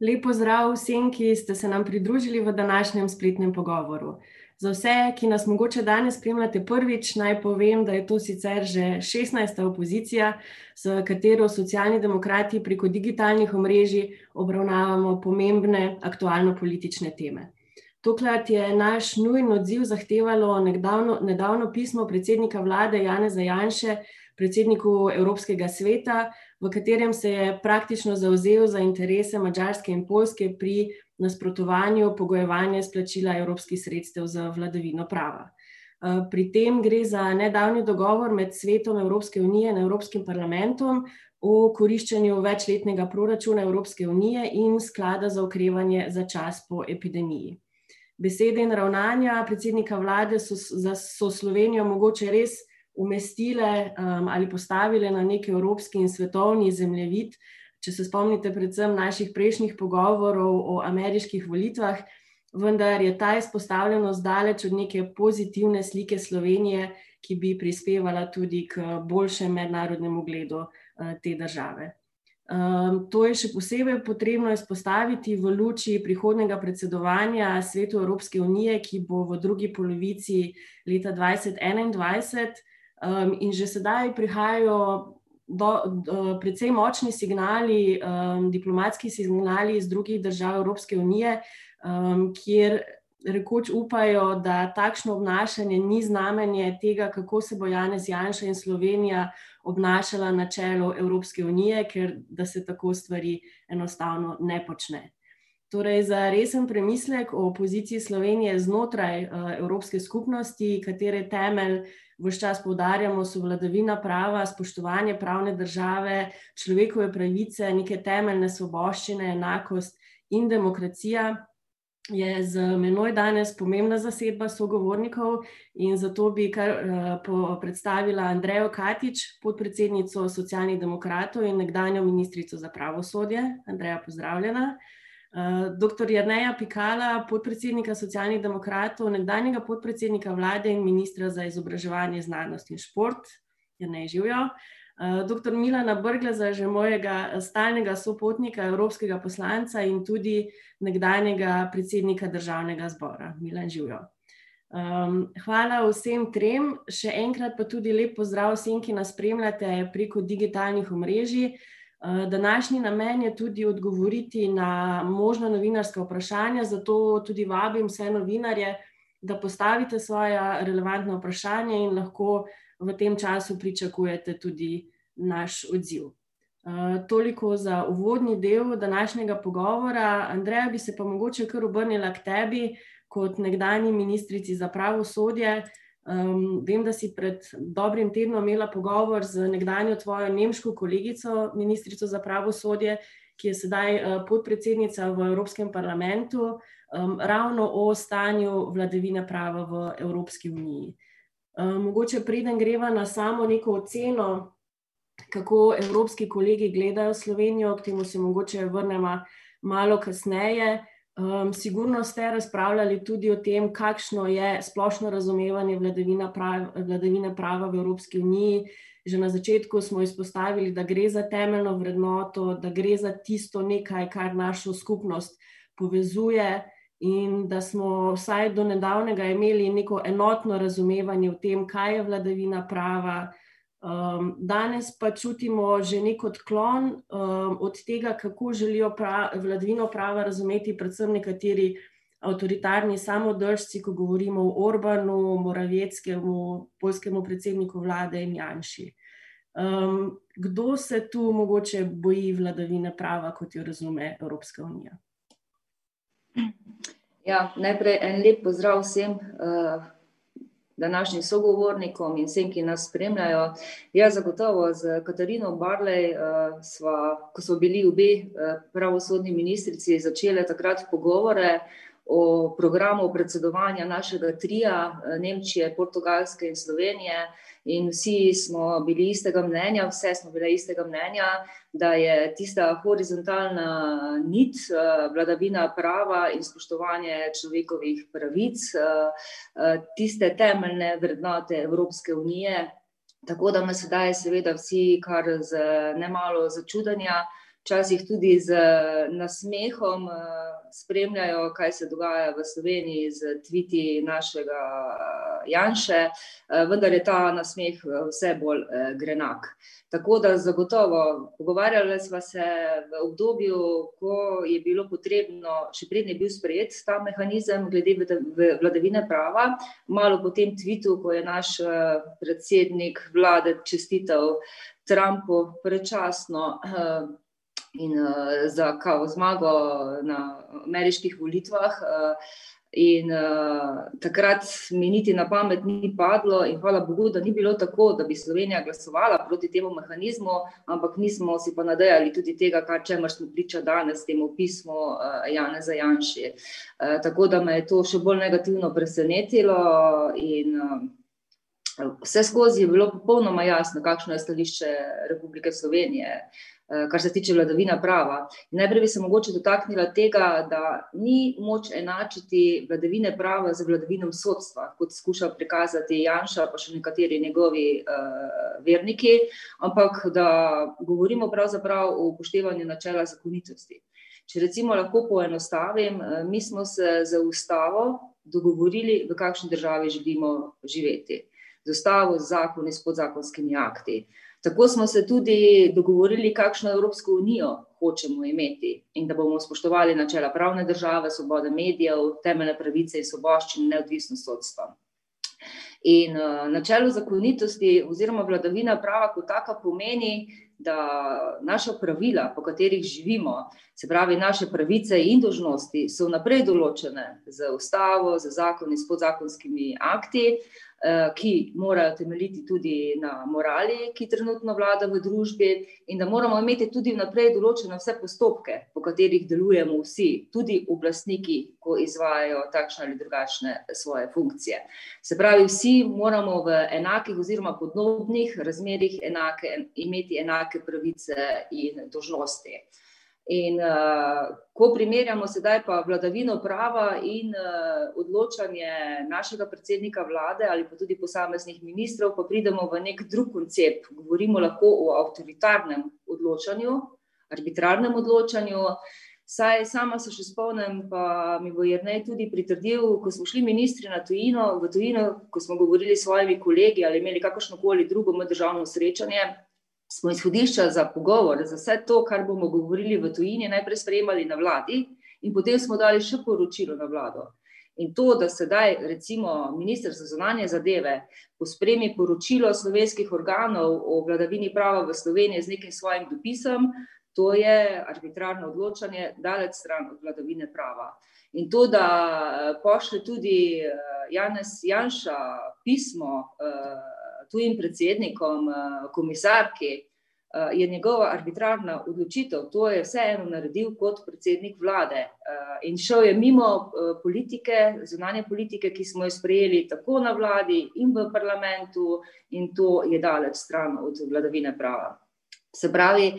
Lepo zdrav vsem, ki ste se nam pridružili v današnjem spletnem pogovoru. Za vse, ki nas mogoče danes spremljate prvič, naj povem, da je to sicer že 16. opozicija, s katero socialni demokrati preko digitalnih omrežij obravnavamo pomembne aktualno-politične teme. Tokrat je naš nujen odziv zahtevalo nedavno, nedavno pismo predsednika vlade Janeza Janše, predsedniku Evropskega sveta, v katerem se je praktično zauzel za interese Mačarske in Poljske pri nasprotovanju pogojevanja izplačila evropskih sredstev za vladavino prava. Pri tem gre za nedavni dogovor med svetom Evropske unije in Evropskim parlamentom o koriščenju večletnega proračuna Evropske unije in sklada za okrevanje za čas po epidemiji. Besede in ravnanja predsednika vlade so, so Slovenijo mogoče res umestile um, ali postavile na neki evropski in svetovni zemljevid. Če se spomnite, predvsem naših prejšnjih pogovorov o ameriških volitvah, vendar je ta izpostavljenost daleč od neke pozitivne slike Slovenije, ki bi prispevala tudi k boljšemu mednarodnemu ugledu uh, te države. Um, to je še posebej potrebno izpostaviti v luči prihodnega predsedovanja Svetu Evropske unije, ki bo v drugi polovici leta 2021. Um, in že sedaj prihajajo do, do, precej močni signali, um, diplomatski signali iz drugih držav Evropske unije, um, kjer rekoč upajo, da takšno obnašanje ni znamenje tega, kako se bo Janez Janša in Slovenija obnašala na čelu Evropske unije, ker da se tako stvari enostavno ne počne. Torej, za resen premislek o poziciji Slovenije znotraj uh, Evropske skupnosti, katere temelj vse čas poudarjamo, so vladavina prava, spoštovanje pravne države, človekove pravice, neke temeljne svoboščine, enakost in demokracija. Je z menoj danes pomembna zasedba sogovornikov in zato bi kar uh, predstavila Andrejo Katič, podpredsednico socialnih demokratov in nekdanjo ministrico za pravosodje. Andreja, pozdravljena. Uh, Dr. Jrneja Pikala, podpredsednika socialnih demokratov, nekdanjega podpredsednika vlade in ministra za izobraževanje, znanost in šport, Jrnej živijo. Eh, Dr. Milana Brglaza, že mojega stalnega sopotnika, evropskega poslanca in tudi nekdanjega predsednika državnega zbora, Milan živijo. Um, hvala vsem trem, še enkrat pa tudi lep pozdrav vsem, ki nas spremljate preko digitalnih omrežij. Eh, današnji namen je tudi odgovoriti na možna novinarska vprašanja, zato tudi vabim vse novinarje, da postavite svoje relevantne vprašanja in lahko v tem času pričakujete tudi naš odziv. Uh, toliko za uvodni del današnjega pogovora. Andreja, bi se pa mogoče kar obrnila k tebi, kot nekdani ministrici za pravosodje. Um, vem, da si pred dobrim tednom imela pogovor z nekdanjo tvojo nemško kolegico, ministrico za pravosodje, ki je sedaj uh, podpredsednica v Evropskem parlamentu, um, ravno o stanju vladavine prava v Evropski uniji. Um, mogoče preden greva na samo neko oceno, kako evropski kolegi gledajo Slovenijo, k temu se mogoče vrnemo malo kasneje. Um, sigurno ste razpravljali tudi o tem, kakšno je splošno razumevanje vladavine prava, vladavine prava v Evropski uniji. Že na začetku smo izpostavili, da gre za temeljno vrednoto, da gre za tisto nekaj, kar našo skupnost povezuje, in da smo vsaj do nedavnega imeli neko enotno razumevanje o tem, kaj je vladavina prava, Um, danes pa čutimo že nek odklon um, od tega, kako želijo pra, vladavino prava razumeti, predvsem nekateri avtoritarni samodržci, ko govorimo o Orbanu, Moravjeckemu, polskemu predsedniku vlade in Janši. Um, kdo se tu mogoče boji vladavine prava, kot jo razume Evropska unija? Ja, najprej en lep pozdrav vsem. Uh, današnjim sogovornikom in vsem, ki nas spremljajo. Jaz zagotovo z Katarino Barlej, uh, sva, ko smo bili obe uh, pravosodni ministrici, začele takrat pogovore o programu predsedovanja našega trija, eh, Nemčije, Portugalske in Slovenije. In vsi smo bili istega mnenja, vse smo bile istega mnenja, da je tista horizontalna nit, eh, vladavina prava in spoštovanje človekovih pravic, eh, tiste temeljne vrednote Evropske unije. Tako da me sedaj, seveda, vsi kar z nemalo začudanja včasih tudi z nasmehom spremljajo, kaj se dogaja v Sloveniji z tviti našega Janša, vendar je ta nasmeh vse bolj grenak. Tako da zagotovo pogovarjali smo se v obdobju, ko je bilo potrebno, še prednji je bil sprejet ta mehanizem glede vladavine prava, malo po tem tvitu, ko je naš predsednik vlade čestital Trumpu predčasno in za kao zmago na ameriških volitvah. In uh, takrat mi niti na pamet ni padlo, in hvala Bogu, da ni bilo tako, da bi Slovenija glasovala proti temu mehanizmu, ampak nismo si pa nadejali tudi tega, kar čemer smo priča danes, temu pismu uh, Jana Zajanši. Uh, tako da me je to še bolj negativno presenetilo. In, uh, Vse skozi je bilo popolnoma jasno, kakšno je stališče Republike Slovenije, Eh, kar se tiče vladavina prava. Najprej bi se mogoče dotaknila tega, da ni moč enačiti vladavine prava z vladavinom sodstva, kot skuša prikazati Janša, pa še nekateri njegovi uh, verniki, ampak da govorimo pravzaprav o upoštevanju načela zakonitosti. Če recimo lahko poenostavim, eh, mi smo se za ustavo dogovorili, v kakšni državi želimo živeti. Z ustavo, z zakoni, s podzakonskimi akti. Uh, Tako smo se tudi dogovorili, kakšno Evropsko unijo hočemo imeti in da bomo spoštovali načela pravne države, svobode medijev, temeljne pravice in svoboščine, neodvisnost sodstva. In uh, načelo zakonitosti oziroma vladavina prava kot taka pomeni, da naša pravila, po katerih živimo, se pravi naše pravice in dožnosti, so naprej določene z ustavo, z zakoni, s podzakonskimi akti, uh, ki morajo temeljiti tudi na morali, ki trenutno vlada v družbi, in da moramo imeti tudi vnaprej določene vse postopke, po katerih delujemo vsi, tudi oblastniki, ko izvajajo takšne ali drugačne svoje funkcije. Se pravi, vsi moramo v enakih oziroma podobnih razmerih enake, imeti enake pravice in dožnosti. In uh, ko primerjamo sedaj pa vladavino prava in uh, odločanje našega predsednika vlade ali pa tudi posameznih ministrov, pa pridemo v nek drug koncept. Govorimo lahko o avtoritarnem odločanju, arbitrarnem odločanju. Saj sama se še spomnim, pa mi bo Jrnej tudi pritrdil, ko smo šli ministri na tujino, v tujino, ko smo govorili s svojimi kolegi ali imeli kakršno koli drugo meddržavno srečanje, smo izhodišča za pogovor, za vse to, kar bomo govorili v tujini, najprej sprejemali na vladi, in potem smo dali še poročilo na vlado. In to, da sedaj, recimo, ministr za zunanje zadeve pospremi poročilo slovenskih organov o vladavini prava v Sloveniji z nekim svojim dopisom, to je arbitrarno odločanje, daleč stran od vladavine prava. In to, da eh, pošle tudi eh, Janez Janša pismo. Tujim predsednikom, eh, komisarki, eh, je njegova arbitrarna odločitev. To je vseeno naredil kot predsednik vlade eh, in šel je mimo politike, zunanje politike, ki smo jo sprejeli tako na vladi in v parlamentu, in to je daleč stran od vladavine prava. Se pravi,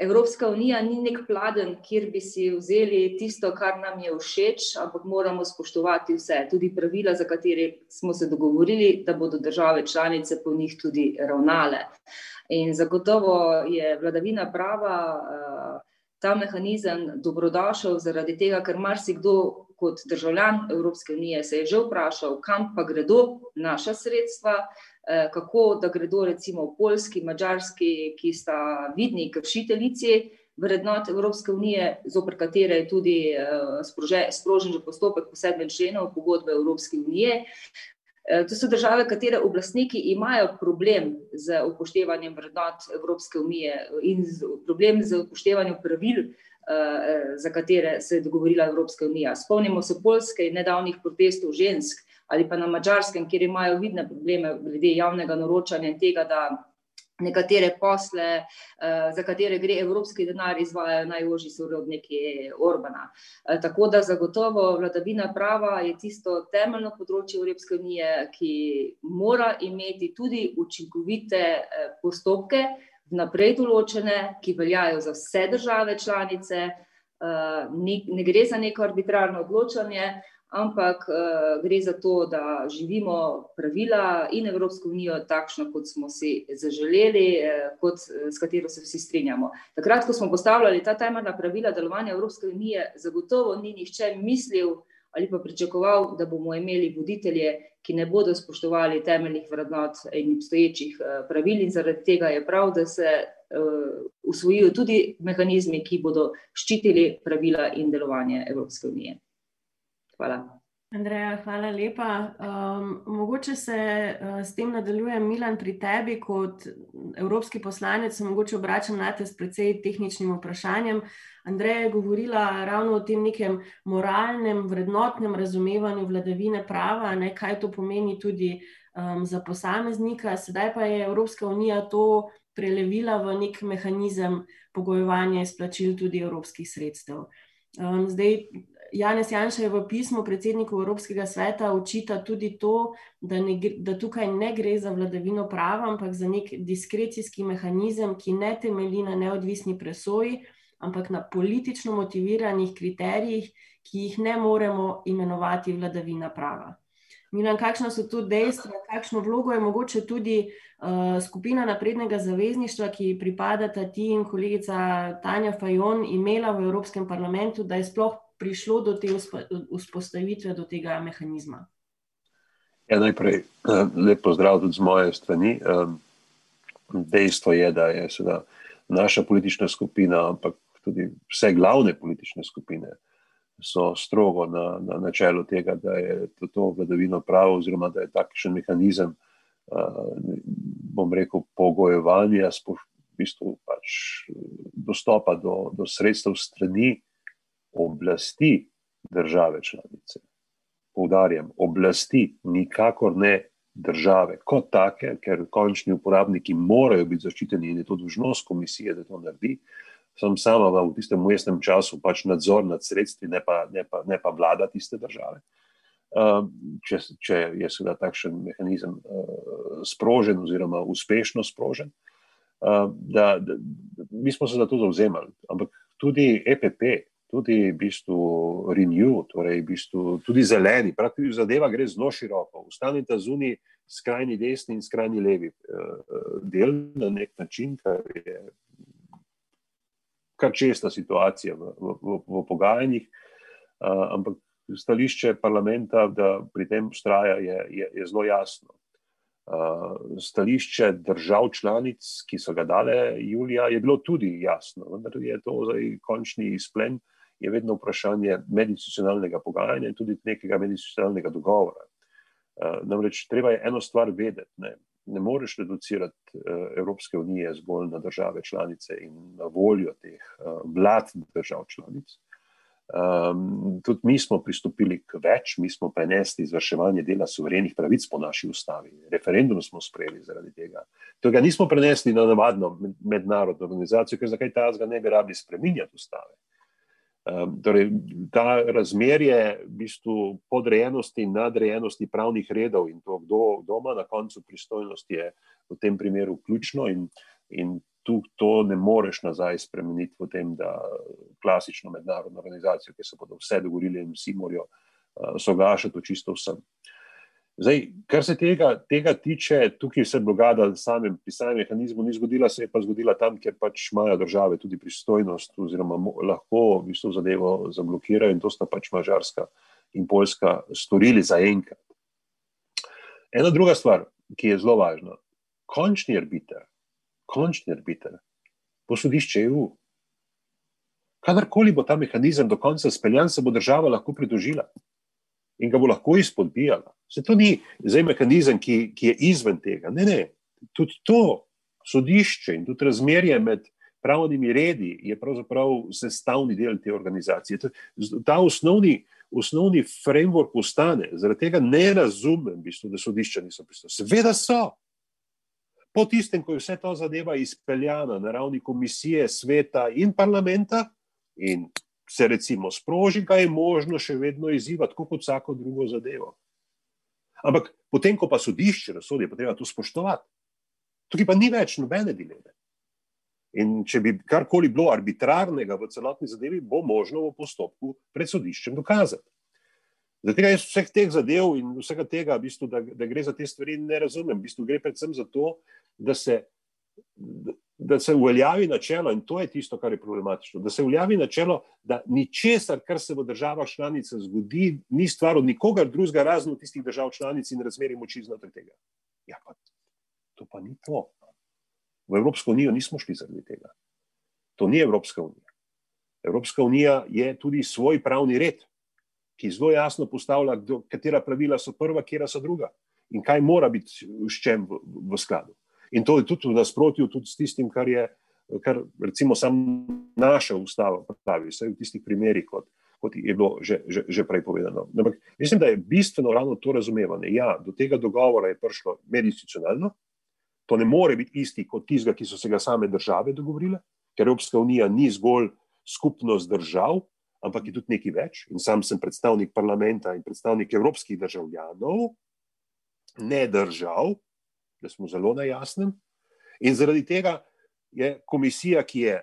Evropska unija ni nek pladen, kjer bi si vzeli tisto, kar nam je všeč, ampak moramo spoštovati vse, tudi pravila, za katere smo se dogovorili, da bodo države članice po njih tudi ravnale. In zagotovo je vladavina prava eh, ta mehanizem dobrodošel zaradi tega, ker marsikdo kot državljan Evropske unije se je že vprašal, kam pa gredo naša sredstva. Eh, kako da gredo recimo v Poljski, Mačarski, ki sta vidni kršiteljici vrednot Evropske unije, zopr katere je tudi eh, sprožen že postopek po sedmem členu pogodbe Evropske unije. Eh, to so države, katere oblastniki imajo problem z upoštevanjem vrednot Evropske unije in problem z upoštevanjem pravil, za katere se je dogovorila Evropska unija. Spomnimo se Poljske in nedavnih protestov žensk, ali pa na mačarskem, kjer imajo vidne probleme glede javnega naročanja in tega, da nekatere posle, eh, za katere gre evropski denar, izvajajo najožji sorodniki Orbana. Eh, tako da zagotovo vladavina prava je tisto temeljno področje Evropske unije, ki mora imeti tudi učinkovite eh, postopke, vnaprej določene, ki veljajo za vse države članice. Ne gre za neko arbitrarno odločanje, ampak uh, gre za to, da živimo pravila in Evropsko unijo takšno, kot smo si zaželeli, eh, kot, s katero se vsi strinjamo. Takrat, ko smo postavljali ta temeljna pravila delovanja Evropske unije, zagotovo ni nihče mislil ali pa pričakoval, da bomo imeli voditelje, ki ne bodo spoštovali temeljnih vrednot in obstoječih pravil in zaradi tega je prav, da se uh, usvojijo tudi mehanizmi, ki bodo ščitili pravila in delovanje Evropske unije. Hvala. Andreja, hvala lepa. Um, mogoče se uh, s tem nadaljujem, Milan, pri tebi kot evropski poslanec, se mogoče obračam na te s precej tehničnim vprašanjem. Andreja je govorila ravno o tem nekem moralnem, vrednotnem razumevanju vladavine prava, ne, kaj to pomeni tudi um, za posameznika. Sedaj pa je Evropska unija to prelevila v nek mehanizem pogojevanja izplačil tudi evropskih sredstev. Um, zdaj, Janez Janša je v pismu predsedniku Evropskega sveta očita tudi to, da, ne, da tukaj ne gre za vladavino prava, ampak za nek diskrecijski mehanizem, ki ne temelji na neodvisni presoji, ampak na politično motiviranih kriterijih, ki jih ne moremo imenovati vladavina prava. Milan, kakšno so tu dejstva, kakšno vlogo je mogoče tudi uh, skupina naprednega zavezništva, ki pripadata ti in kolegica Tanja Fajon, imela v Evropskem parlamentu, da je sploh prišlo do te vzpostavitve, do tega mehanizma? Ja, najprej eh, lepo zdrav tudi z moje strani. Dejstvo je, da je seveda naša politična skupina, ampak tudi vse glavne politične skupine so strogo na, na načelu tega, da je to, to vladavino pravo oziroma da je takšen mehanizem, eh, bom rekel, pogojevanja, v bistvu pač dostopa do, do sredstev strani oblasti države članice. Poudarjam, oblasti, nikakor ne države kot take, ker končni uporabniki morajo biti zaščiteni in je to dužnost komisije, da to naredi. Sem sama v tistem mestnem času pač nadzor nad sredstvi, ne pa, ne pa, ne pa vlada tiste države. Uh, če, če je seveda takšen mehanizem uh, sprožen, oziroma uspešno sprožen, uh, da, da mi smo se za to zauzemali. Ampak tudi EPP, tudi v bistvu renew, torej v bistvu tudi zeleni. Praktično zadeva gre zelo široko. Ustanite zunaj skrajni desni in skrajni levi eh, del na nek način, kar je kar česta situacija v, v, v, v pogajanjih. Eh, ampak stališče parlamenta, da pri tem ustraja, je, je, je zelo jasno. Uh, stališče držav članic, ki so ga dale julija, je bilo tudi jasno, vendar je to zdaj končni izplen uh, je vedno vprašanje medinstitucionalnega pogajanja in tudi nekega medinstitucionalnega dogovora. Uh, namreč treba je eno stvar vedeti. Ne, ne moreš reducirati uh, Evropske unije zgolj na države članice in na voljo teh uh, vlad držav članic. Um, tudi mi smo pristopili k več, mi smo prenesli izvrševanje dela suverenih pravic po naši ustavi. Referendum smo sprejeli zaradi tega. Tega nismo prenesli na navadno mednarodno organizacijo, ker zakaj ta zga ne bi rabili spreminjati ustave. Um, torej, ta razmerje v bistvu podrejenosti in nadrejenosti pravnih redov in to, kdo doma na koncu pristojnosti je v tem primeru ključno in, in tu to ne moreš nazaj spremeniti v tem, da klasično mednarodno organizacijo, ki se bodo vse dogovorili in vsi morajo uh, soglašati čisto vsem. Uh, Zdaj, kar se tega, tega tiče, tukaj se blokada samem pisanem mehanizmu ni zgodila, se je pa zgodila tam, kjer pač imajo države tudi pristojnost oziroma lahko v bistvu zadevo zablokirajo in to sta pač Mačarska in Poljska storili za enkrat. Ena druga stvar, ki je zelo važna, končni arbiter, končni arbiter, posodišče EU. Kadarkoli bo ta mehanizem do konca speljan, se bo država lahko pridružila in ga bo lahko izpodbijala. Se to ni zdaj mehanizem, ki, ki je izven tega. Ne, ne. Tudi to sodišče in tudi razmerje med pravnimi redi je pravzaprav sestavni del te organizacije. Ta osnovni, osnovni framework ustane, zaradi tega ne razumem, v bistvu, da sodišča niso pristojna. Seveda so. Po tistem, ko je vse to zadeva izpeljana na ravni komisije, sveta in parlamenta, in se recimo sproži, kaj je možno še vedno izzivati, kot vsako drugo zadevo. Ampak potem, ko pa sodišče razsodi, je potrebno to spoštovati. Tukaj pa ni več nobene dileme. In če bi karkoli bilo arbitrarnega v celotni zadevi, bo možno v postopku pred sodiščem dokazati. Zato jaz vseh teh zadev in vsega tega, v bistvu, da, da gre za te stvari, ne razumem. V bistvu gre predvsem za to, da se, da se uveljavi načelo, in to je tisto, kar je problematično. Da se uveljavi načelo, da ničesar, kar se v državah članicah zgodi, ni stvar od nikogar drugega, razen tistih držav članic in razmeri moči znotraj tega. Ja, pa to pa ni to. V Evropsko unijo nismo šli zaradi tega. To ni Evropska unija. Evropska unija je tudi svoj pravni red ki zelo jasno postavlja, katera pravila so prva, katera so druga in kaj mora biti s čem v, v skladu. In to je tudi v nasprotju tudi s tistim, kar je, kar recimo sam naša ustava pravi, vse v tistih primerih, kot, kot je bilo že, že, že prej povedano. Ampak mislim, da je bistveno ravno to razumevanje. Ja, do tega dogovora je prišlo medicinalno, to ne more biti isti kot tizga, ki so se ga same države dogovorile, ker Evropska unija ni zgolj skupnost držav, ampak je tudi nekaj več. In sam sem predstavnik parlamenta in predstavnik evropskih državljanov, ne držav, da smo zelo na jasnem. In zaradi tega je komisija, ki je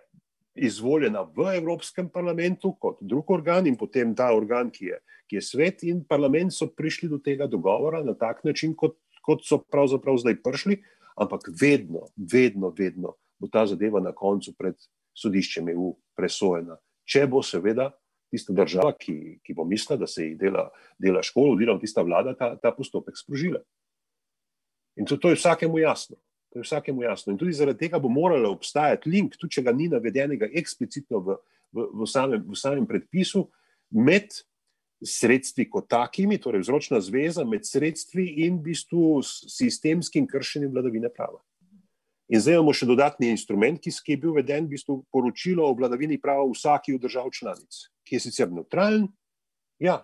izvoljena v Evropskem parlamentu kot drug organ, in potem ta organ, ki je, ki je svet in parlament, so prišli do tega dogovora na tak način, kot, kot so pravzaprav zdaj prišli, ampak vedno, vedno, vedno bo ta zadeva na koncu pred sodiščem EU presojena. Če bo seveda tista država, ki, ki bo mislila, da se jih dela, dela školo, oziroma tista vlada ta, ta postopek sprožila. In to, to je vsakemu jasno. To je vsakemu jasno. In tudi zaradi tega bo moralo obstajati link, tudi če ga ni navedenega eksplicitno v, v, v, samem, v samem predpisu, med sredstvi kot takimi, torej vzročna zveza med sredstvi in v bistvu sistemskim kršenjem vladavine prava. In zdaj imamo še dodatni instrument, ki je bil uveden, v bistvu poročilo o vladavini prava vsaki od držav članic, ki je sicer neutralen. Ja.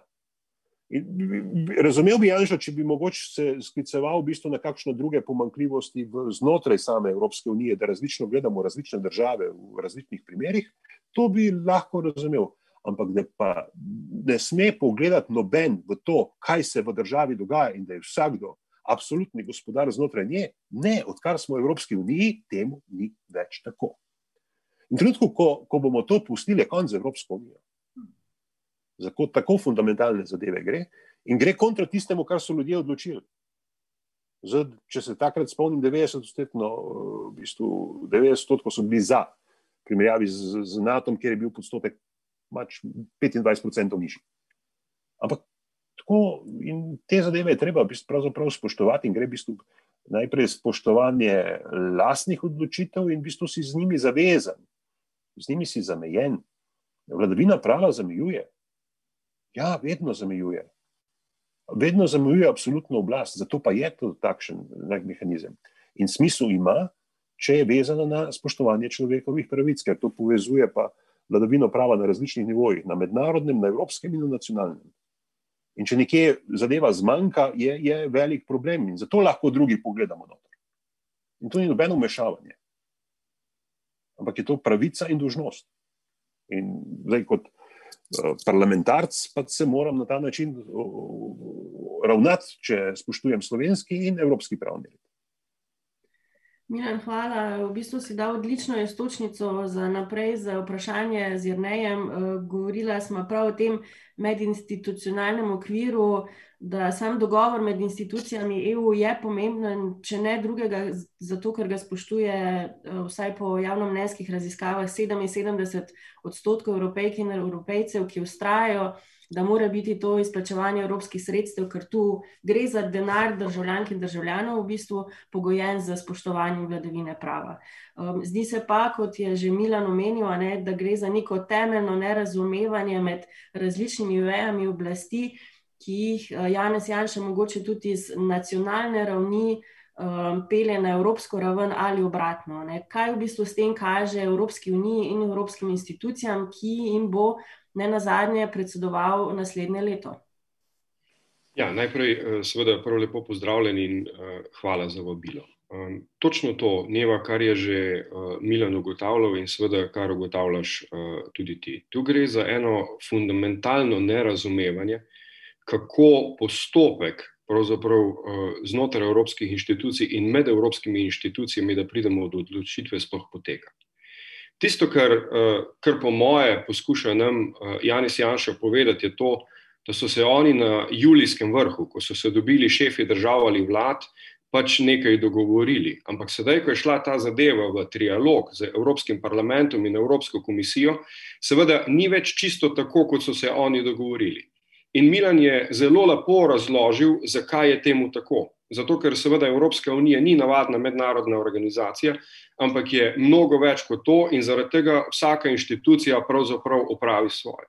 Razumel bi Janša, če bi mogoče se skliceval v bistvu na kakšne druge pomankljivosti znotraj same Evropske unije, da različno gledamo različne države v različnih primerih, to bi lahko razumel. Ampak da pa ne sme pogledati noben v to, kaj se v državi dogaja in da je vsakdo absolutni gospodar znotraj nje. Ne, odkar smo v Evropski uniji, temu ni več tako. In trenutku, ko, ko bomo to pustili, je konc Evropske unije. Za tako fundamentalne zadeve gre in gre kontra tistemu, kar so ljudje odločili. Zdaj, če se takrat spomnim, 90-odstotno, v bistvu 90-odstotno so bili za, primerjavi z, z NATO, kjer je bil podstotek 25% nižji. Ampak Tako, in te zadeve je treba pravzaprav spoštovati, in gre v bistvu najprej spoštovanje lastnih odločitev, in v bistvu si z njimi zavezan, z njimi si zamejen. Vladavina prava zamejuje. Ja, vedno zamejuje. Vedno zamejuje absolutno oblast, zato pa je to takšen mehanizem. In smisel ima, če je vezana na spoštovanje človekovih pravic, ker to povezuje pa vladavino prava na različnih nivojih, na mednarodnem, na evropskem in na nacionalnem. In če nekje zadeva zmanjka, je, je velik problem in zato lahko drugi pogledamo noter. In to ni nobeno umešavanje. Ampak je to pravica in dožnost. In zdaj, kot parlamentarc, pa se moram na ta način uh, ravnati, če spoštujem slovenski in evropski pravni red. Milan, hvala. V bistvu si dal odlično istočnico za naprej za vprašanje z Jrnejem. Eh, govorila smo prav o tem medinstitucionalnem okviru, da sam dogovor med institucijami EU je pomemben, če ne drugega, zato ker ga spoštuje eh, vsaj po javnomnenjskih raziskavah 77 odstotkov evropejk in evropejcev, ki ustrajajo da mora biti to izplačevanje evropskih sredstev, ker tu gre za denar državljank in državljanov, v bistvu pogojen za spoštovanje vladavine prava. Um, zdi se pa, kot je že Milan omenil, ne, da gre za neko temeljno nerazumevanje med različnimi vejami oblasti, ki jih uh, Janez Janša mogoče tudi iz nacionalne ravni. Um, Pele na evropsko raven ali obratno. Ne? Kaj v bistvu s tem kaže Evropski uniji in evropskim institucijam, ki jim bo ne na zadnje predsedoval naslednje leto. Ja, najprej, eh, seveda, prvo lepo pozdravljen in uh, hvala za vabilo. Um, točno to, Neva, kar je že uh, Milan ugotavljal in seveda, kar ugotavljaš tudi ti. Tu gre za eno fundamentalno nerazumevanje, kako postopek znotraj evropskih inštitucij in med evropskimi inštitucijami, da pridemo do odločitve, sploh poteka. Tisto, kar, eh, kar po moje poskuša nam eh, Janis Janša povedati, je to, da so se oni na julijskem vrhu, ko so se dobili šefi držav ali vlad, pač nekaj dogovorili. Ampak sedaj, ko je šla ta zadeva v trialog z Evropskim parlamentom in Evropsko komisijo, seveda ni več čisto tako, kot so se oni dogovorili. In Milan je zelo lepo razložil, zakaj je temu tako. Zato, ker seveda Evropska unija ni navadna mednarodna organizacija, ampak je mnogo več kot to, in zaradi tega vsaka inštitucija pravzaprav opravi svoje.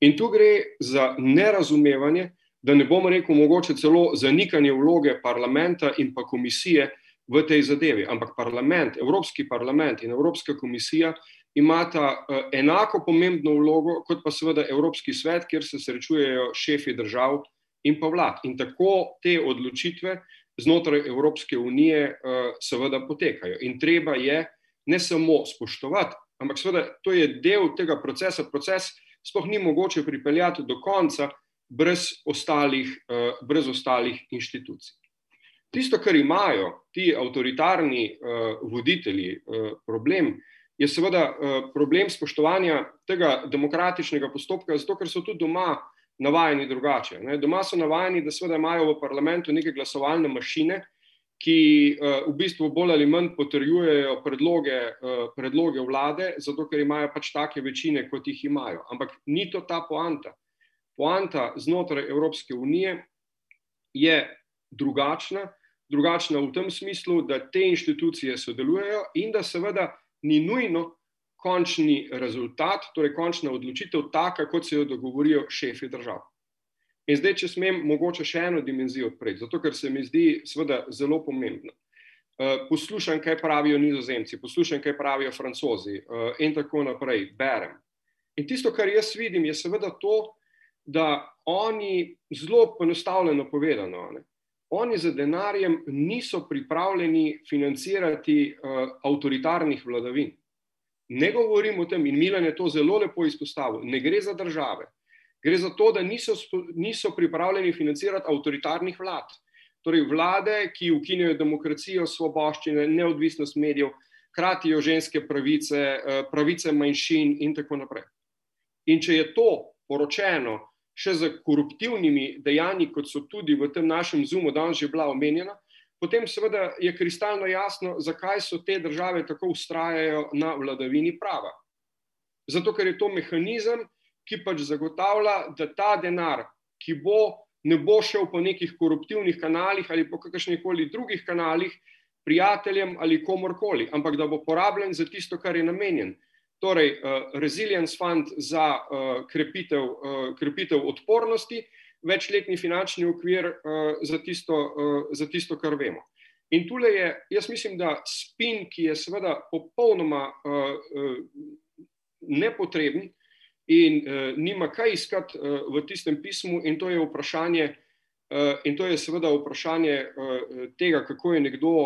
In tu gre za nerazumevanje, da ne bomo rekel, mogoče celo zanikanje vloge parlamenta in pa komisije v tej zadevi. Ampak parlament, Evropski parlament in Evropska komisija imata uh, enako pomembno vlogo kot pa seveda Evropski svet, kjer se srečujejo šefi držav in pa vlad. In tako te odločitve znotraj Evropske unije uh, seveda potekajo. In treba je ne samo spoštovati, ampak seveda to je del tega procesa. Proces sploh ni mogoče pripeljati do konca brez ostalih, uh, brez ostalih inštitucij. Tisto, kar imajo ti avtoritarni uh, voditelji, uh, problem, je seveda uh, problem spoštovanja tega demokratičnega postopka, zato ker so tudi doma navajeni drugače. Ne. Doma so navajeni, da seveda imajo v parlamentu neke glasovalne mašine, ki uh, v bistvu bolj ali manj potrjujejo predloge, uh, predloge vlade, zato ker imajo pač take večine, kot jih imajo. Ampak ni to ta poanta. Poanta znotraj Evropske unije je drugačna, drugačna v tem smislu, da te inštitucije sodelujejo in da seveda ni nujno, končni rezultat, torej končna odločitev, taka, kot se jo dogovorijo šefi držav. In zdaj, če smem, mogoče še eno dimenzijo odpreti, zato ker se mi zdi seveda zelo pomembno. Eh, poslušam, kaj pravijo nizozemci, poslušam, kaj pravijo francozi eh, in tako naprej, berem. In tisto, kar jaz vidim, je seveda to, da oni zelo poenostavljeno povedano, ne, oni za denarjem niso pripravljeni financirati uh, avtoritarnih vladavin. Ne govorim o tem, in Milan je to zelo lepo izpostavil, ne gre za države. Gre za to, da niso, niso pripravljeni financirati avtoritarnih vlad. Torej, vlade, ki ukinjajo demokracijo, svoboščine, neodvisnost medijev, kratijo ženske pravice, eh, pravice manjšin in tako naprej. In če je to poročeno še z koruptivnimi dejanji, kot so tudi v tem našem zumu danes že bila omenjena, potem seveda je kristalno jasno, zakaj so te države tako ustrajajo na vladavini prava. Zato, ker je to mehanizem, ki pač zagotavlja, da ta denar, ki bo, ne bo šel po nekih koruptivnih kanalih ali po kakršnih koli drugih kanalih, prijateljem ali komorkoli, ampak da bo porabljen za tisto, kar je namenjen. Torej, uh, Resilience Fund za uh, krepitev, uh, krepitev odpornosti, večletni finančni okvir uh, za, tisto, uh, za tisto, kar vemo. In tukaj je, jaz mislim, da spin, ki je seveda popolnoma uh, uh, nepotreben in uh, nima kaj iskati uh, v tistem pismu, in to je vprašanje, uh, in to je seveda vprašanje uh, tega, kako je nekdo.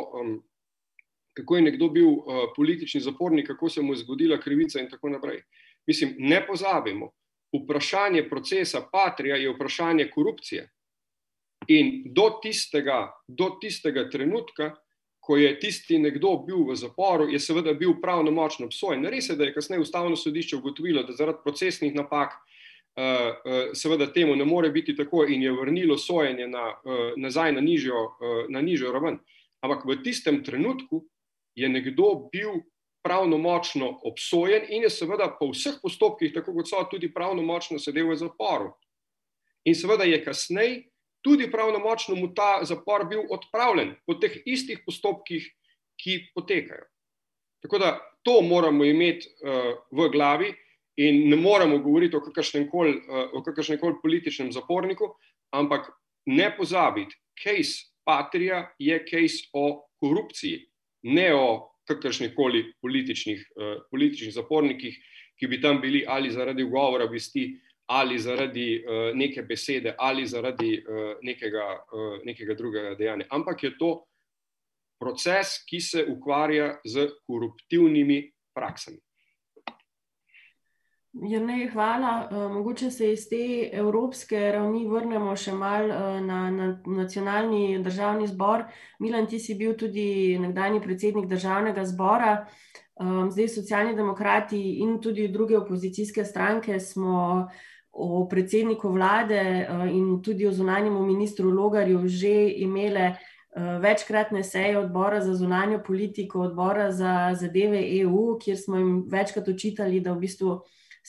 Kako je nekdo bil uh, politični zapornik, kako se mu je zgodila krivica, in tako naprej. Mislim, ne pozabimo, vprašanje procesa patrija je vprašanje korupcije. In do tistega, do tistega trenutka, ko je tisti nekdo bil v zaporu, je seveda bil pravnomočno obsojen. Res je, da je kasneje ustavno sodišče ugotovilo, da zaradi procesnih napak uh, uh, seveda temu ne more biti tako in je vrnilo sojenje na, uh, nazaj na nižjo, uh, na nižjo raven. Ampak v tistem trenutku je nekdo bil pravnomočno obsojen in je seveda po vseh postopkih, tako kot so tudi pravnomočno sedel v zaporu. In seveda je kasneje tudi pravnomočno mu ta zapor bil odpravljen po teh istih postopkih, ki potekajo. Tako da to moramo imeti uh, v glavi in ne moramo govoriti o kakršnem koli uh, političnem zaporniku, ampak ne pozabiti, case patrija je case o korupciji, ne o kakršnih koli političnih, uh, političnih zapornikih, ki bi tam bili ali zaradi govora vesti, ali zaradi uh, neke besede, ali zaradi uh, nekega, uh, nekega drugega dejanja. Ampak je to proces, ki se ukvarja z koruptivnimi praksami. Jrnej, hvala. Uh, mogoče se iz te evropske ravni vrnemo še mal uh, na, na nacionalni državni zbor. Milan, ti si bil tudi nekdani predsednik državnega zbora. Um, zdaj socialni demokrati in tudi druge opozicijske stranke smo o predsedniku vlade in tudi o zunanjemu ministru Logarju že imele večkratne seje odbora za zunanjo politiko, odbora za zadeve EU, kjer smo jim večkrat očitali, da v bistvu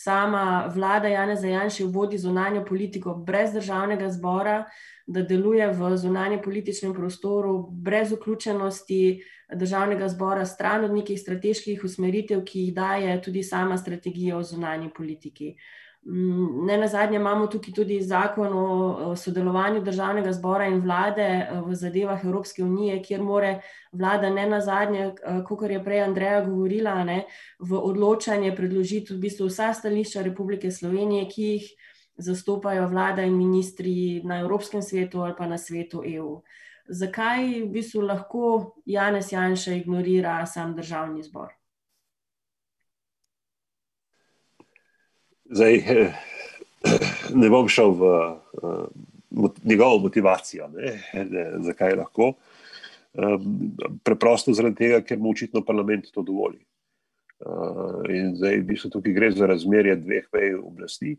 sama vlada Jana Zajanša vodi zunanjo politiko brez državnega zbora, da deluje v zunanjem političnem prostoru brez vključenosti državnega zbora, stran od nekih strateških usmeritev, ki jih daje tudi sama strategija o zunanji politiki. Mm, ne na zadnje imamo tukaj tudi zakon o sodelovanju državnega zbora in vlade eh, v zadevah Evropske unije, kjer more vlada ne na zadnje, eh, kot je prej Andreja govorila, ne, v odločanje predložiti v bistvu vsa stališča Republike Slovenije, ki jih zastopajo vlada in ministri na Evropskem svetu ali pa na svetu EU. Zakaj v bistvu lahko Janez Janša ignorira sam državni zbor? Zdaj, eh, ne bom šel v uh, njegovo motivacijo, ne, ne, zakaj lahko. Um, preprosto zaradi tega, ker mu očitno parlament to dovoli. Uh, in zdaj, v bistvu, tukaj gre za razmerje dveh vej oblasti.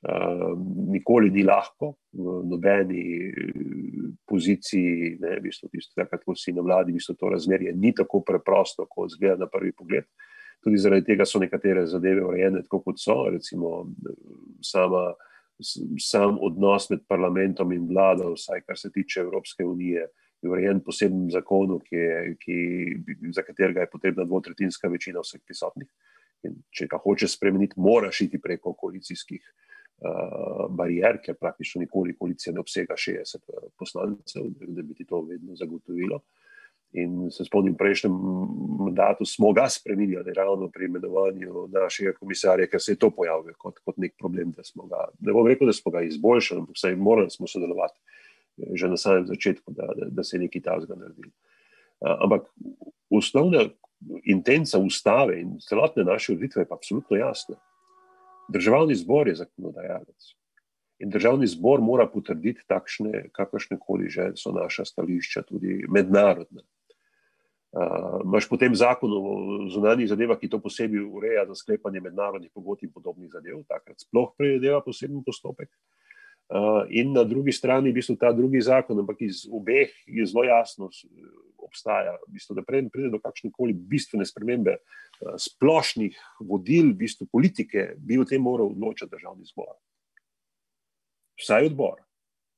Uh, nikoli ni lahko v nobeni poziciji, ne, v bistvu, takrat, ko si na vladi, v bistvu, to razmerje ni tako preprosto, kot zgleda na prvi pogled. Uh, tudi zaradi tega so nekatere zadeve urejene tako, kot so. Recimo, sama, sam odnos med parlamentom in vlado, vsaj kar se tiče Evropske unije, je urejen posebnim zakonom, ki ki, za katerega je potrebna dvotretinska večina vseh prisotnih. In če ga hoče spremeniti, moraš iti preko koalicijskih uh, barijer, ker praktično nikoli koalicija ne obsega 60 poslancev, da bi ti to vedno zagotovilo. Uh, In se spomnim, v prejšnjem mandatu smo ga spremenili, ravno pri imenovanju našega komisarja, ker se je to pojavilo kot, kot nek problem. Ga, ne bom rekel, da smo ga izboljšali, ampak vsaj morali smo sodelovati eh, že na samem začetku, da, da, da se je nekaj tazga naredil. Ampak osnovna intenca ustave in celotne naše ureditve je pa absolutno jasna. Državni zbor je zakonodajalec. In državni zbor mora potrditi takšne, kakršne koli že so naša stališča, tudi mednarodna. Uh, Máš potem zakon o zunanjih zadevah, ki to posebej ureja za sklepanje mednarodnih pogodb in podobnih zadev, takrat sploh predvideva poseben postopek. Uh, in na drugi strani, v bistvu ta drugi zakon, ampak iz obeh je zelo jasno, obstaja, v bistvu, da preden pride do kakšne koli bistvene spremembe uh, splošnih vodil, v bistvu politike, bi o tem moral odločati državni zbor. Vsaj odbor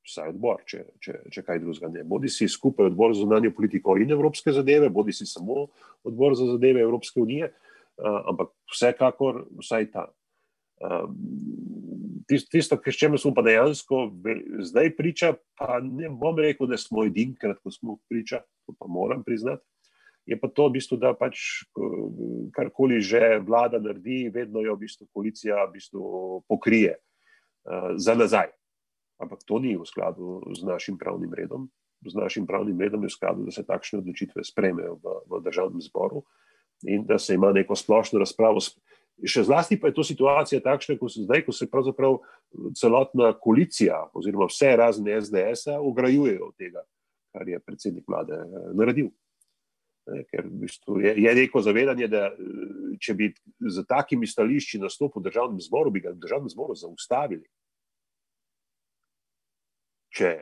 vsaj odbor, če, če, če kaj drugega ne. Bodi si skupaj odbor za zunanje politiko in evropske zadeve, bodi si samo odbor za zadeve Evropske unije, uh, ampak vsekakor vsaj ta. Uh, tisto, s čemer smo pa dejansko zdaj priča, pa ne bom rekel, da smo edinkrat, ko smo priča, to pa moram priznati. Je pa to v bistvu, da pač karkoli že vlada naredi, vedno jo v bistvu koalicija v bistvu pokrije uh, za nazaj. Ampak to ni v skladu z našim pravnim redom. Z našim pravnim redom je v skladu, da se takšne odločitve sprejmejo v, v državnem zboru in da se ima neko splošno razpravo. Še zlasti pa je to situacija takšna, kot se zdaj, ko se pravzaprav celotna koalicija, oziroma vse razne SDS-a, ograjujejo od tega, kar je predsednik vlade eh, naredil. Ker v bistvu je, je neko zavedanje, da eh, če bi z takimi stališči nastopil v državnem zboru, bi ga v državnem zboru zaustavili če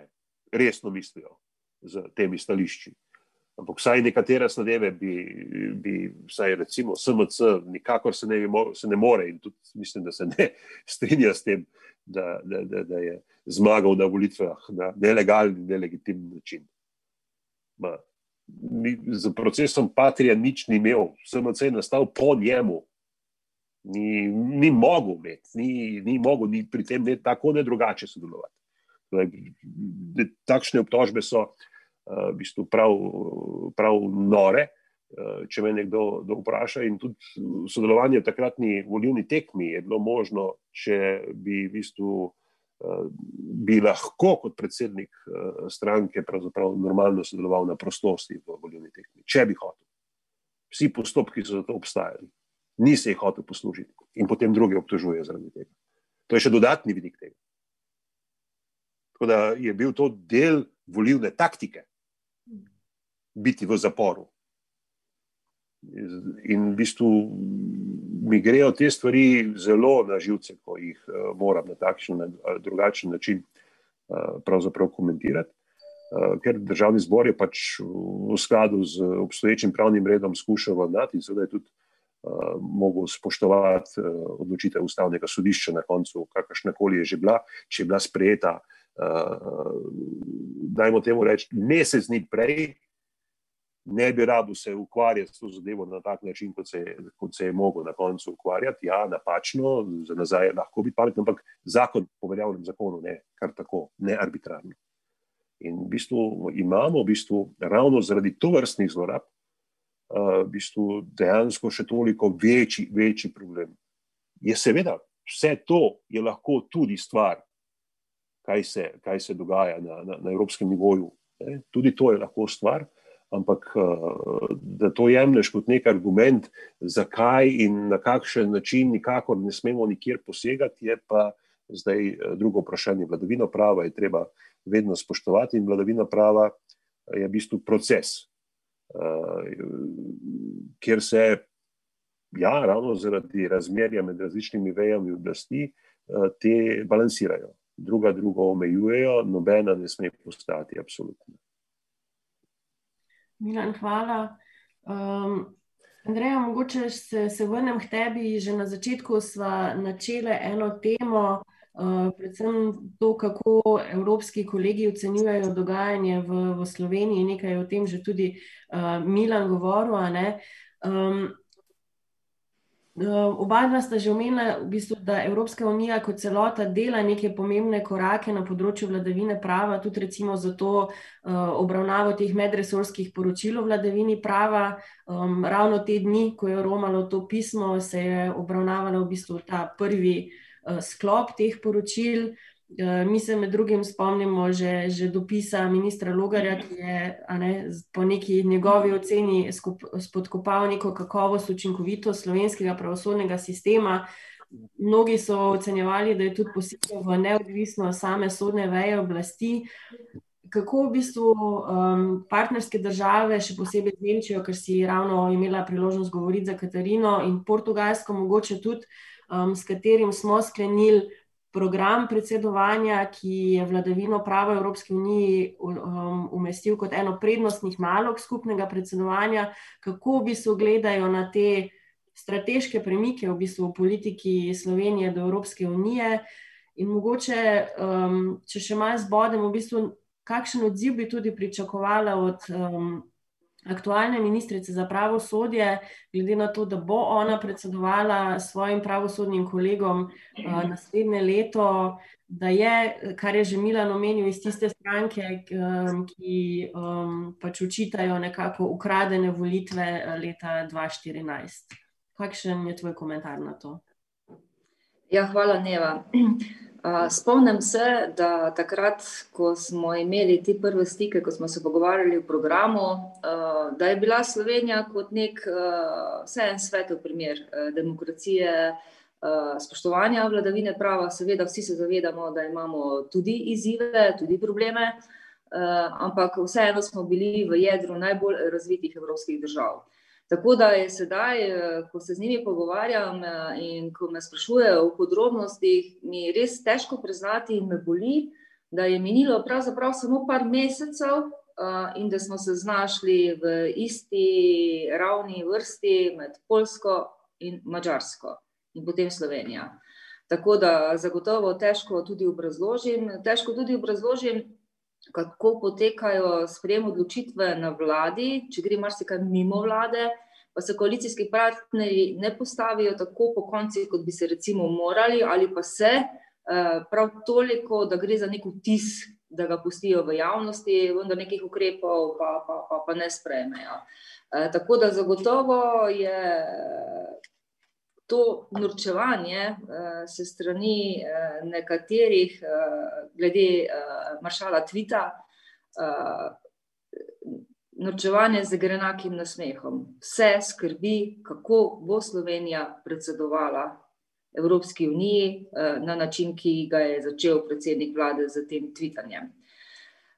resno mislijo z temi stališči. Ampak vsaj nekatere zadeve bi, bi vsaj recimo SMC, nikakor se ne, se ne more in tudi mislim, da se ne strinja s tem, da, da, da, da je zmagal na volitvah na nelegalni, nelegitimni način. Ma, ni, z procesom Patrija nič ni imel, SMC je nastal po njemu. Ni, ni mogel imeti, ni, ni mogel ni pri tem ne tako, ne drugače sodelovati. Takšne obtožbe so uh, v bistvu prav, prav nore. Uh, če me nekdo vpraša, in tudi sodelovanje v takratni volilni tekmi je bilo možno, če bi, v bistvu, uh, bi lahko kot predsednik stranke normalno sodeloval na prostosti v volilni tekmi, če bi hotel. Vsi postopki so za to obstajali, ni se jih hotel poslužiti in potem druge obtožuje zaradi tega. To je še dodatni vidik. Tako da je bil to del volilne taktike, biti v zaporu. In v bistvu mi grejo te stvari zelo na živce, ko jih uh, moram na takšen ali drugačen način uh, komentirati. Uh, ker državni zbor je pač v skladu z obstoječim pravnim redom skušal vladati in seveda je tudi uh, mogel spoštovati uh, odločitev ustavnega sodišča na koncu, kakršna koli je že bila, če je bila sprejeta, uh, dajmo temu reči, mesec dni prej, ne bi rado se ukvarjati s to zadevo na tak način, kot se, kot se je mogel na koncu ukvarjati. Ja, napačno, za nazaj je lahko biti pametno, ampak zakon, po veljavnem zakonu, ne kar tako, ne arbitrarno. In v bistvu imamo v bistvu, ravno zaradi to vrstnih zlorab, uh, v bistvu dejansko še toliko večji, večji problem. Je seveda, vse to je lahko tudi stvar, kaj se, kaj se dogaja na, na, na evropskem nivoju. Ne? Tudi to je lahko stvar ampak eh, da to jemliš kot nek argument, zakaj in na kakšen način, nikakor ne smemo nikjer posegati, je pa zdaj eh, drugo vprašanje. Vladavino prava je treba vedno spoštovati in vladavina prava je v bistvu proces, eh, kjer se. Ja, ravno zaradi razmerja med različnimi vejami oblasti te balansirajo. Druga drugo omejujejo, nobena ne sme postati absolutna. Milan, hvala. Um, Andreja, mogoče se, se vrnem k tebi. Že na začetku smo načele eno temo, uh, predvsem to, kako evropski kolegi ocenjujejo dogajanje v, v Sloveniji. Nekaj je o tem že tudi uh, Milan govoril. Um, oba dva sta že omenila, v bistvu, da Evropska unija kot celota dela neke pomembne korake na področju vladavine prava, tudi recimo za to uh, obravnavo teh medresorskih poročil o vladavini prava. Um, ravno te dni, ko je romalo to pismo, se je obravnavalo v bistvu ta prvi uh, sklop teh poročil. Eh, mi se med drugim spomnimo že, že dopisa ministra Logarja, ki je ne, po neki njegovi oceni spodkopal neko kakovost, učinkovitost slovenskega pravosodnega sistema. Mnogi so ocenjevali, da je tudi posebej v neodvisno same sodne veje oblasti. Kako v bistvu um, partnerske države, še posebej Nemčijo, ker si ravno imela priložnost govoriti za Katarino in Portugalsko, mogoče tudi, um, s katerim smo sklenili program predsedovanja, ki je vladavino prava Evropske unije um, umestil kot eno prednostnih nalog skupnega predsedovanja, kako bi se ogledajo na te strateške premike v bistvu v politiki Slovenije do Evropske unije. In mogoče, um, če še malo zbodemo, v bistvu, kakšen odziv bi tudi pričakovala od um, aktualne ministrice za pravosodje, glede na to, da bo ona predsedovala svojim pravosodnim kolegom uh, naslednje leto, da je, kar je že Milan omenil, iz tiste stranke, um, ki um, pač učitajo nekako ukradene volitve eh, leta 2014. Kakšen je tvoj komentar na to? Ja, hvala, Neva. Spomnim se, da takrat, ko smo imeli te prve stike, ko smo se pogovarjali o programu, da je bila Slovenija kot nek vse en svetov primer demokracije, spoštovanja vladavine prava. Seveda, vsi se zavedamo, da imamo tudi izzive, tudi probleme, ampak vseeno smo bili v jedru najbolj razvitih evropskih držav. Tako da je sedaj, eh, ko se z njimi pogovarjam eh, in ko me sprašujejo o podrobnostih, mi je res težko priznati in me boli, da je minilo pravzaprav samo par mesecev eh, in da smo se znašli v isti ravni vrsti med Polsko in Mačarsko in potem Slovenijo. Tako da zagotovo težko tudi obrazložim. Težko tudi obrazložim kako potekajo sprejem odločitve na vladi, če gre marsikaj mimo vlade, pa se koalicijski partnerji ne postavijo tako po konci, kot bi se recimo morali, ali pa se eh, prav toliko, da gre za nek vtis, da ga pustijo v javnosti, vendar nekih ukrepov pa, pa, pa, pa ne sprejmejo. Eh, tako da zagotovo je to norčevanje eh, se strani eh, nekaterih, eh, glede maršala Tvita, norčevanje z grenakim nasmehom. Vse skrbi, kako bo Slovenija predsedovala Evropski uniji na način, ki ga je začel predsednik vlade z tem tvitanjem.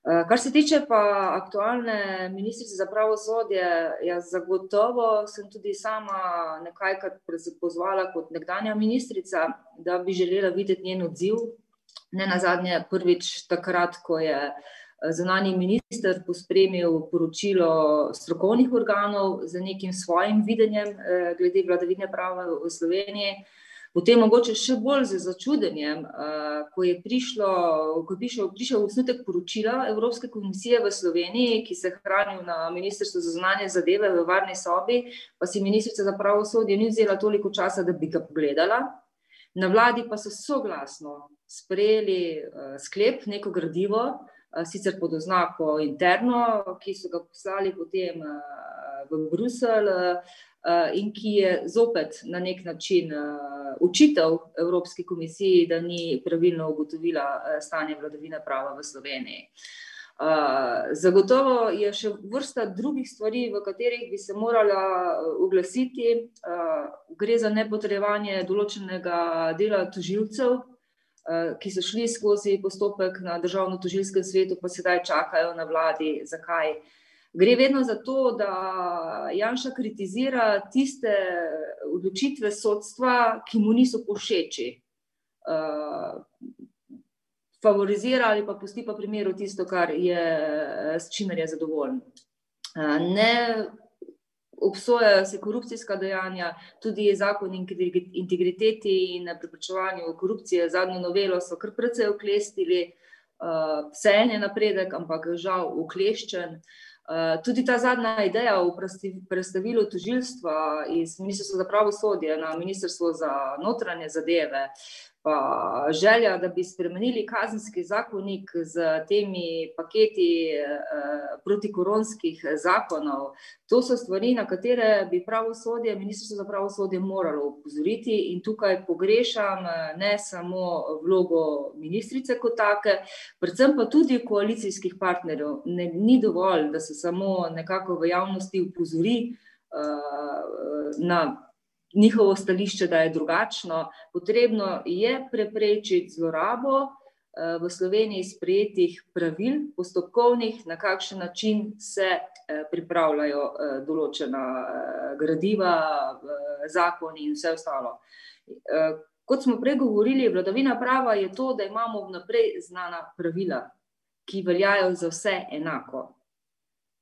Eh, kar se tiče pa aktualne ministrice za pravosodje, jaz zagotovo sem tudi sama nekajkrat pozvala kot nekdanja ministrica, da bi želela videti njen odziv. Ne na zadnje, prvič takrat, ko je eh, zunani minister pospremil poročilo strokovnih organov z nekim svojim videnjem eh, glede vladavine prava v Sloveniji. Potem mogoče še bolj z začudenjem, ko je prišlo, ko je prišel, prišel osnutek poročila Evropske komisije v Sloveniji, ki se hranil na Ministrstvu za zunanje zadeve v varni sobi, pa si ministrica za pravosodje ni vzela toliko časa, da bi ga pogledala. Na vladi pa so soglasno sprejeli sklep, neko gradivo, sicer pod oznako interno, ki so ga poslali potem v Bruselj, Eh, in ki je zopet na nek način eh, učitev Evropski komisiji, da ni pravilno ugotovila eh, stanje vladavine prava v Sloveniji. Zagotovo je še vrsta drugih stvari, v katerih bi se morala oglasiti. Gre za nepotrejevanje določenega dela tožilcev, ki so šli skozi postopek na državno-tožilskem svetu, pa sedaj čakajo na vladi, zakaj. Gre vedno za to, da Janša kritizira tiste odločitve sodstva, ki mu niso pošeči. Uh, favorizira ali pa pusti pa primeru tisto, kar je, s čimer je zadovoljen. Uh, ne obsojajo se korupcijska dejanja, tudi zakon integriteti in preprečevanju korupcije, zadnjo novelo so kar precej oklestili, uh, vse en je napredek, ampak žal ukleščen. Uh, Eh, tudi ta zadnja ideja o predstavilu tožilstva iz Ministrstva za pravosodje na Ministrstvo za notranje zadeve, pa želja, da bi spremenili kazenski zakonik z temi paketi eh, protikoronskih zakonov. To so stvari, na katere bi pravosodje, Ministrstvo za pravosodje moralo upozoriti in tukaj pogrešam eh, ne samo vlogo ministrice kot take, predvsem pa tudi koalicijskih partnerjev. Ne, ni dovolj, da se samo nekako v javnosti upozori uh, na njihovo stališče, da je drugačno. Potrebno je preprečiti zlorabo eh, v Sloveniji sprejetih pravil, postopkovnih, na kakšen način se eh, pripravljajo eh, določena gradiva, zakoni in vse ostalo. Kot smo prej govorili, vladavina prava je to, da imamo vnaprej znana pravila, ki veljajo za vse enako,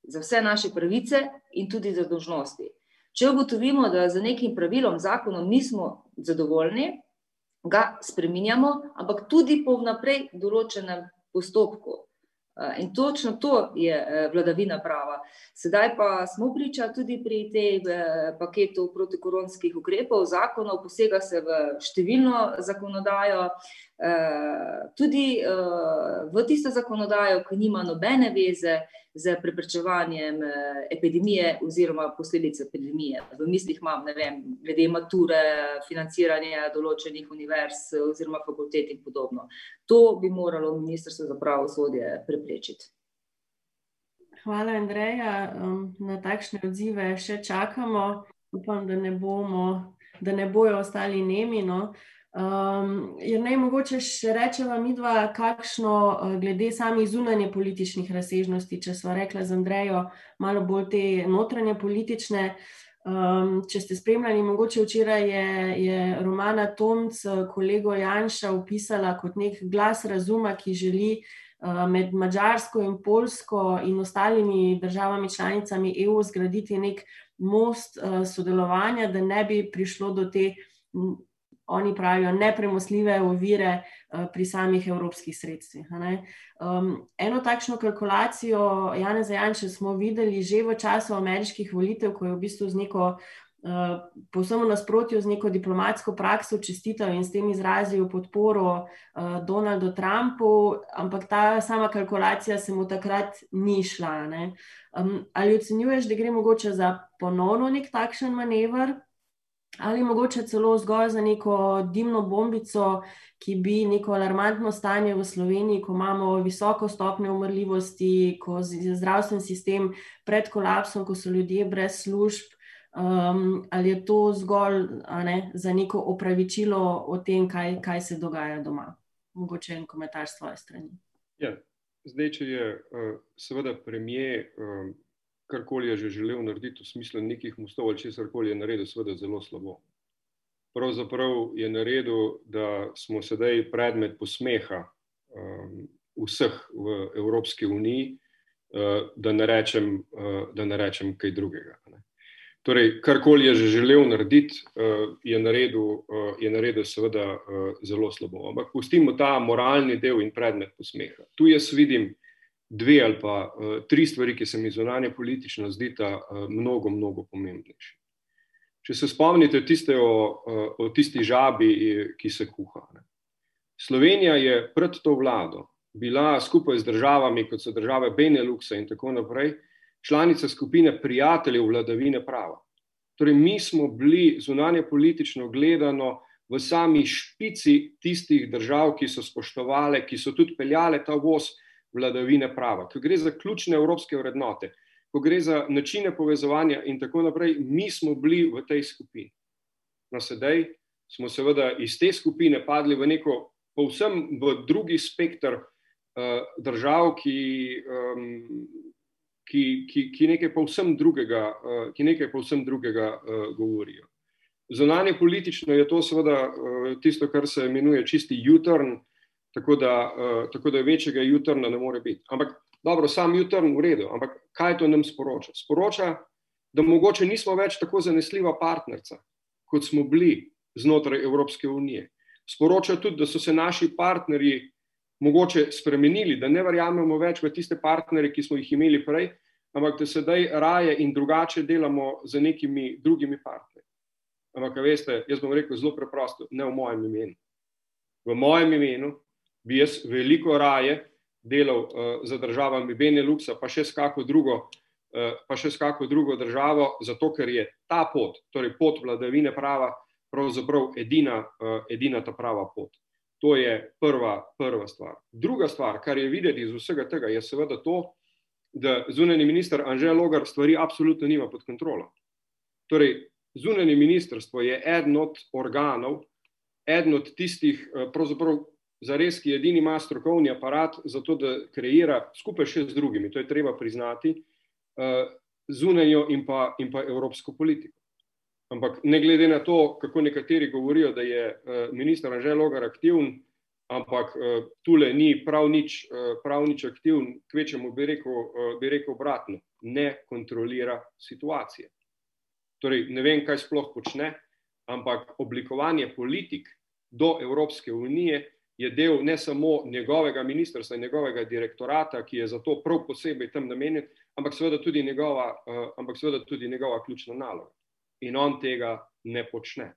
za vse naše pravice in tudi za dožnosti. Če ugotovimo, da z nekim pravilom, zakonom nismo zadovoljni, ga spreminjamo, ampak tudi po vnaprej določenem postopku. In točno to je e, vladavina prava. Sedaj pa smo priča tudi pri tem e, paketu protikoronskih ukrepov, zakonov, posega se v številno zakonodajo, tudi v tisto zakonodajo, ki nima nobene veze z preprečevanjem eh, epidemije oziroma posledic epidemije. V mislih imam, ne vem, glede mature, financiranja določenih univerz oziroma fakultet in podobno. To bi moralo Ministrstvo za pravosodje preprečiti. Hvala, Andreja. Na takšne odzive še čakamo. Upam, da ne, bomo, da ne bojo ostali nemi. No. Um, je naj mogoče še rečeva mi dva, kakšno uh, glede samih zunanje političnih razsežnosti, če smo rekli z Andrejo, malo bolj te notranje politične. Um, če ste spremljali, mogoče včeraj je, je Romana Tomc, kolego Janša, opisala kot nek glas razuma, ki želi uh, med Mačarsko in Polsko in ostalimi državami članicami EU zgraditi nek most uh, sodelovanja, da ne bi prišlo do te oni pravijo, nepremostljive ovire uh, pri samih evropskih sredstvih. Um, eno takšno kalkulacijo Jana Zajanča smo videli že v času ameriških volitev, ko je v bistvu z neko. Uh, Povsem v nasprotju z neko diplomatsko prakso čestitev in s tem izrazil podporo uh, Donaldu Trumpu, ampak ta sama kalkulacija se mu takrat ni šla. Um, ali ocenjuješ, da gre mogoče za ponovno nek takšen manever, ali mogoče celo zgolj za neko dimno bombico, ki bi neko alarmantno stanje v Sloveniji, ko imamo visoko stopnjo umrljivosti, ko je zdravstveni sistem pred kolapsom, ko so ljudje brez služb. Um, ali je to zgolj ne, za neko opravičilo o tem, kaj, kaj se dogaja doma? Mogoče en komentar s tvoje strani. Ja, zdaj, če je seveda premijer karkoli je že želel narediti v smislu nekih mostov ali česar koli je naredil, seveda zelo slabo. Pravzaprav je naredil, da smo sedaj predmet posmeha um, vseh v Evropski uniji, uh, da, ne rečem, uh, da ne rečem kaj drugega. Ne. Torej, karkoli je že želel narediti, uh, je, naredil, uh, je naredil seveda uh, zelo slabo. Ampak pustimo ta moralni del in predmet posmeha. Tu jaz vidim dve ali pa uh, tri stvari, ki se mi zunanje politično zdita uh, mnogo, mnogo pomembnejše. Če se spomnite tiste o, uh, o tisti žabi, ki se kuha. Ne. Slovenija je pred to vlado bila skupaj z državami, kot so države Beneluxa in tako naprej, članica skupine prijateljev vladavine prava. Torej, mi smo bili zunanje politično gledano v sami špici tistih držav, ki so spoštovali, ki so tudi peljale ta voz vladavine prava, ko gre za ključne evropske vrednote, ko gre za načine povezovanja in tako naprej, mi smo bili v tej skupini. No, sedaj smo seveda iz te skupine padli v neko povsem v drugi spektr uh, držav, ki, um, ki, ki, ki nekaj povsem drugega, uh, ki nekaj povsem drugega uh, govorijo. Zunanje politično je to seveda uh, tisto, kar se imenuje čisti jutrn, tako da, uh, tako da večjega jutrna ne more biti. Ampak dobro, sam jutrn v redu, ampak kaj to nam sporoča? Sporoča, da mogoče nismo več tako zanesljiva partnerca, kot smo bili znotraj Evropske unije. Sporoča tudi, da so se naši partnerji mogoče spremenili, da ne verjamemo več v tiste partnerje, ki smo jih imeli prej, ampak da sedaj raje in drugače delamo z nekimi drugimi partnerji. Ampak, veste, jaz bom rekel zelo preprosto, ne v mojem imenu. V mojem imenu bi jaz veliko raje delal uh, za državami Beneluxa, pa še s kako drugo, uh, pa še s kako drugo državo, zato ker je ta pot, torej pot vladavine prava, pravzaprav edina, uh, edina ta prava pot. To je prva, prva stvar. Druga stvar, kar je videti iz vsega tega, je seveda to, da zunani minister Anžel Logar stvari absolutno nima pod kontrolo. Torej, zunani ministrstvo je eden od organov, eden od tistih, pravzaprav zares, ki edini ima strokovni aparat za to, da kreira skupaj še z drugimi, to je treba priznati, uh, zunanjo in in pa evropsko politiko. Ampak ne glede na to, kako nekateri govorijo, da je uh, minister Anžel Logar aktiven, ampak uh, tule ni prav nič, prav nič aktiven, kvečemu bi rekel, bi rekel obratno, ne kontrolira situacije. Torej, ne vem, kaj sploh počne, ampak oblikovanje politik do Evropske unije je del ne samo njegovega ministrstva in njegovega direktorata, ki je za to prav posebej tam namenjen, ampak seveda tudi njegova, uh, ampak seveda tudi njegova ključna naloga. In on tega ne počne.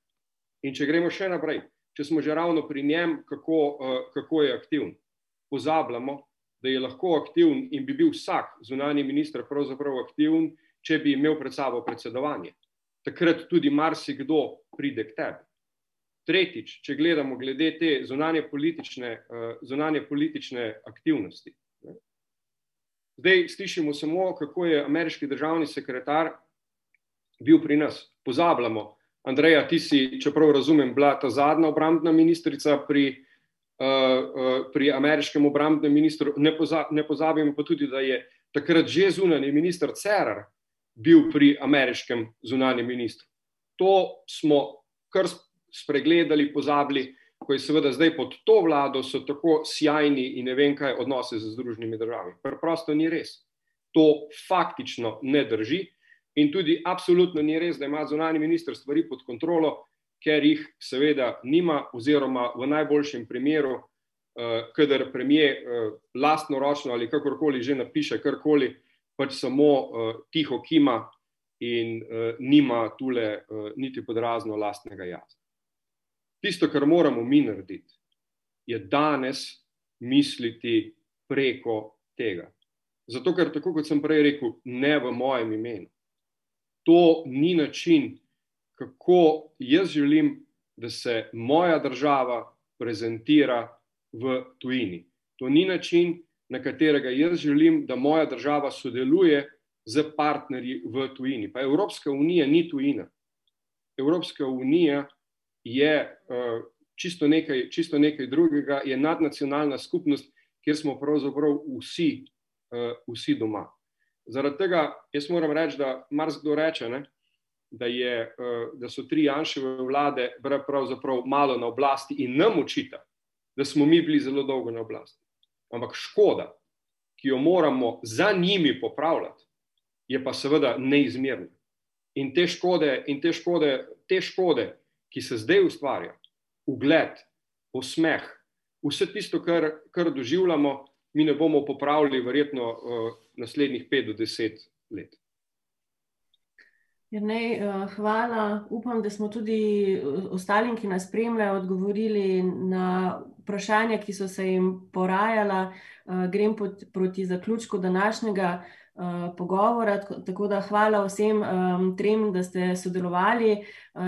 In če gremo še naprej, če smo že ravno pri njem, kako, uh, kako je aktiven, pozabljamo, da je lahko aktiven in bi bil vsak zunani minister pravzaprav aktiven, če bi imel pred sabo predsedovanje. Takrat tudi marsikdo pride k tebi. Tretjič, če gledamo glede te zunanje politične, uh, zunanje politične aktivnosti. Zdaj slišimo samo, kako je ameriški državni sekretar bil pri nas. Pozabljamo, Andreja, ti si, čeprav razumem, bila ta zadnja obrambna ministrica pri, uh, uh, pri ameriškem obrambnem ministru. Ne, poza, ne pozabimo pa tudi, da je takrat že zunani minister Cerar bil pri ameriškem zunanjem ministru. To smo kar spregledali, pozabili, ko je seveda zdaj pod to vlado so tako sjajni in ne vem kaj odnose z Združenimi državami. Preprosto ni res. To faktično ne drži in tudi absolutno ni res, da ima zunani minister stvari pod kontrolo, ker jih seveda nima oziroma v najboljšem primeru, uh, kadar premije uh, lastno ročno ali kakorkoli že napiše karkoli, pač samo uh, tiho kima in uh, nima tule uh, niti pod razno lastnega jaza. Tisto, kar moramo mi narediti, je danes misliti preko tega. Zato, ker tako kot sem prej rekel, ne v mojem imenu. To ni način, kako jaz želim, da se moja država prezentira v tujini. To ni način, na katerega jaz želim, da moja država sodeluje z partnerji v tujini. Pa Evropska unija ni tujina. Evropska unija je uh, čisto, nekaj, čisto nekaj drugega, je nadnacionalna skupnost, kjer smo pravzaprav vsi, vsi doma. Zaradi tega jaz moram reči, da marsikdo reče, ne, da, je, da so tri Janševe vlade pravzaprav malo na oblasti in nam učita, da smo mi bili zelo dolgo na oblasti. Ampak škoda, ki jo moramo za njimi popravljati, je pa seveda neizmerna. In te škode, in te škode, te škode ki se zdaj ustvarja, ugled, posmeh, vse tisto, kar, kar doživljamo, mi ne bomo popravili, verjetno, uh, naslednjih pet do deset let. Jernej, eh, hvala. Upam, da smo tudi eh, ostalim, ki nas spremljajo, odgovorili na vprašanja, ki so se jim porajala. Grem proti zaključku današnjega pogovora. Tako da hvala vsem trem, da ste sodelovali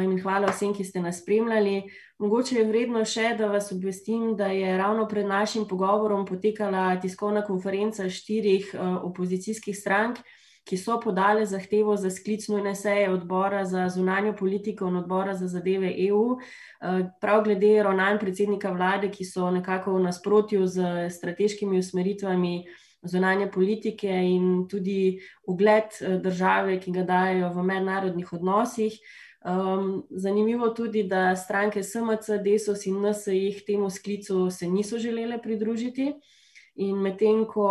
in hvala vsem, ki ste nas spremljali. Mogoče je vredno še, da vas obvestim, da je ravno pred našim pogovorom potekala tiskovna konferenca štirih opozicijskih strank ki so podale zahtevo za sklic nujne seje odbora za zunanjo politiko in odbora za zadeve EU, eh, prav glede ravnanj predsednika vlade, ki so nekako v nasprotju z strateškimi usmeritvami zunanje politike in tudi ugled eh, države, ki ga dajo v mednarodnih odnosih. Um, zanimivo tudi, da stranke SMC, Desos in NSI temu sklicu se niso želele pridružiti. In medtem ko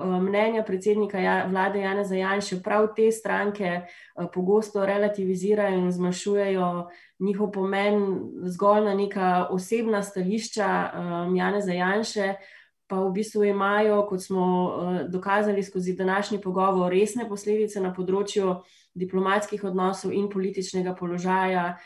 eh, mnenja predsednika ja, vlade Jana Zajanša prav te stranke eh, pogosto relativizirajo in zmanjšujejo njihov pomen zgolj na neka osebna stališča Jana Zajanša, pa v bistvu imajo, kot smo dokazali skozi današnji pogovor, resne posledice na področju diplomatskih odnosov in političnega položaja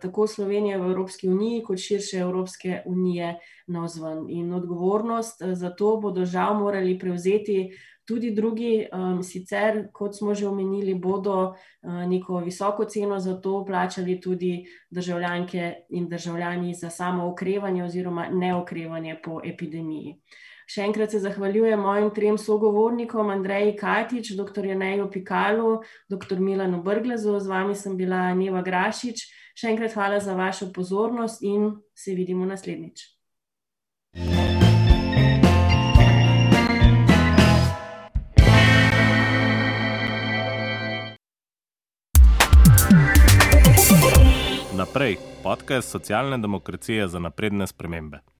tako Slovenije v Evropski uniji, kot širše Evropske unije na vzven. In odgovornost za to bodo žal morali prevzeti tudi drugi, um, sicer, kot smo že omenili, bodo uh, neko visoko ceno za to plačali tudi državljanke in državljani za samo okrevanje oziroma neokrevanje po epidemiji. Še enkrat se zahvaljujem mojim trem sogovornikom, Andreji Katič, dr. Janeju Pikalu, dr. Milanu Brglezu, z vami sem bila Neva Grašič. Še enkrat hvala za vašo pozornost in se vidimo naslednjič. Naprej, podcast socialne demokracije za napredne spremembe.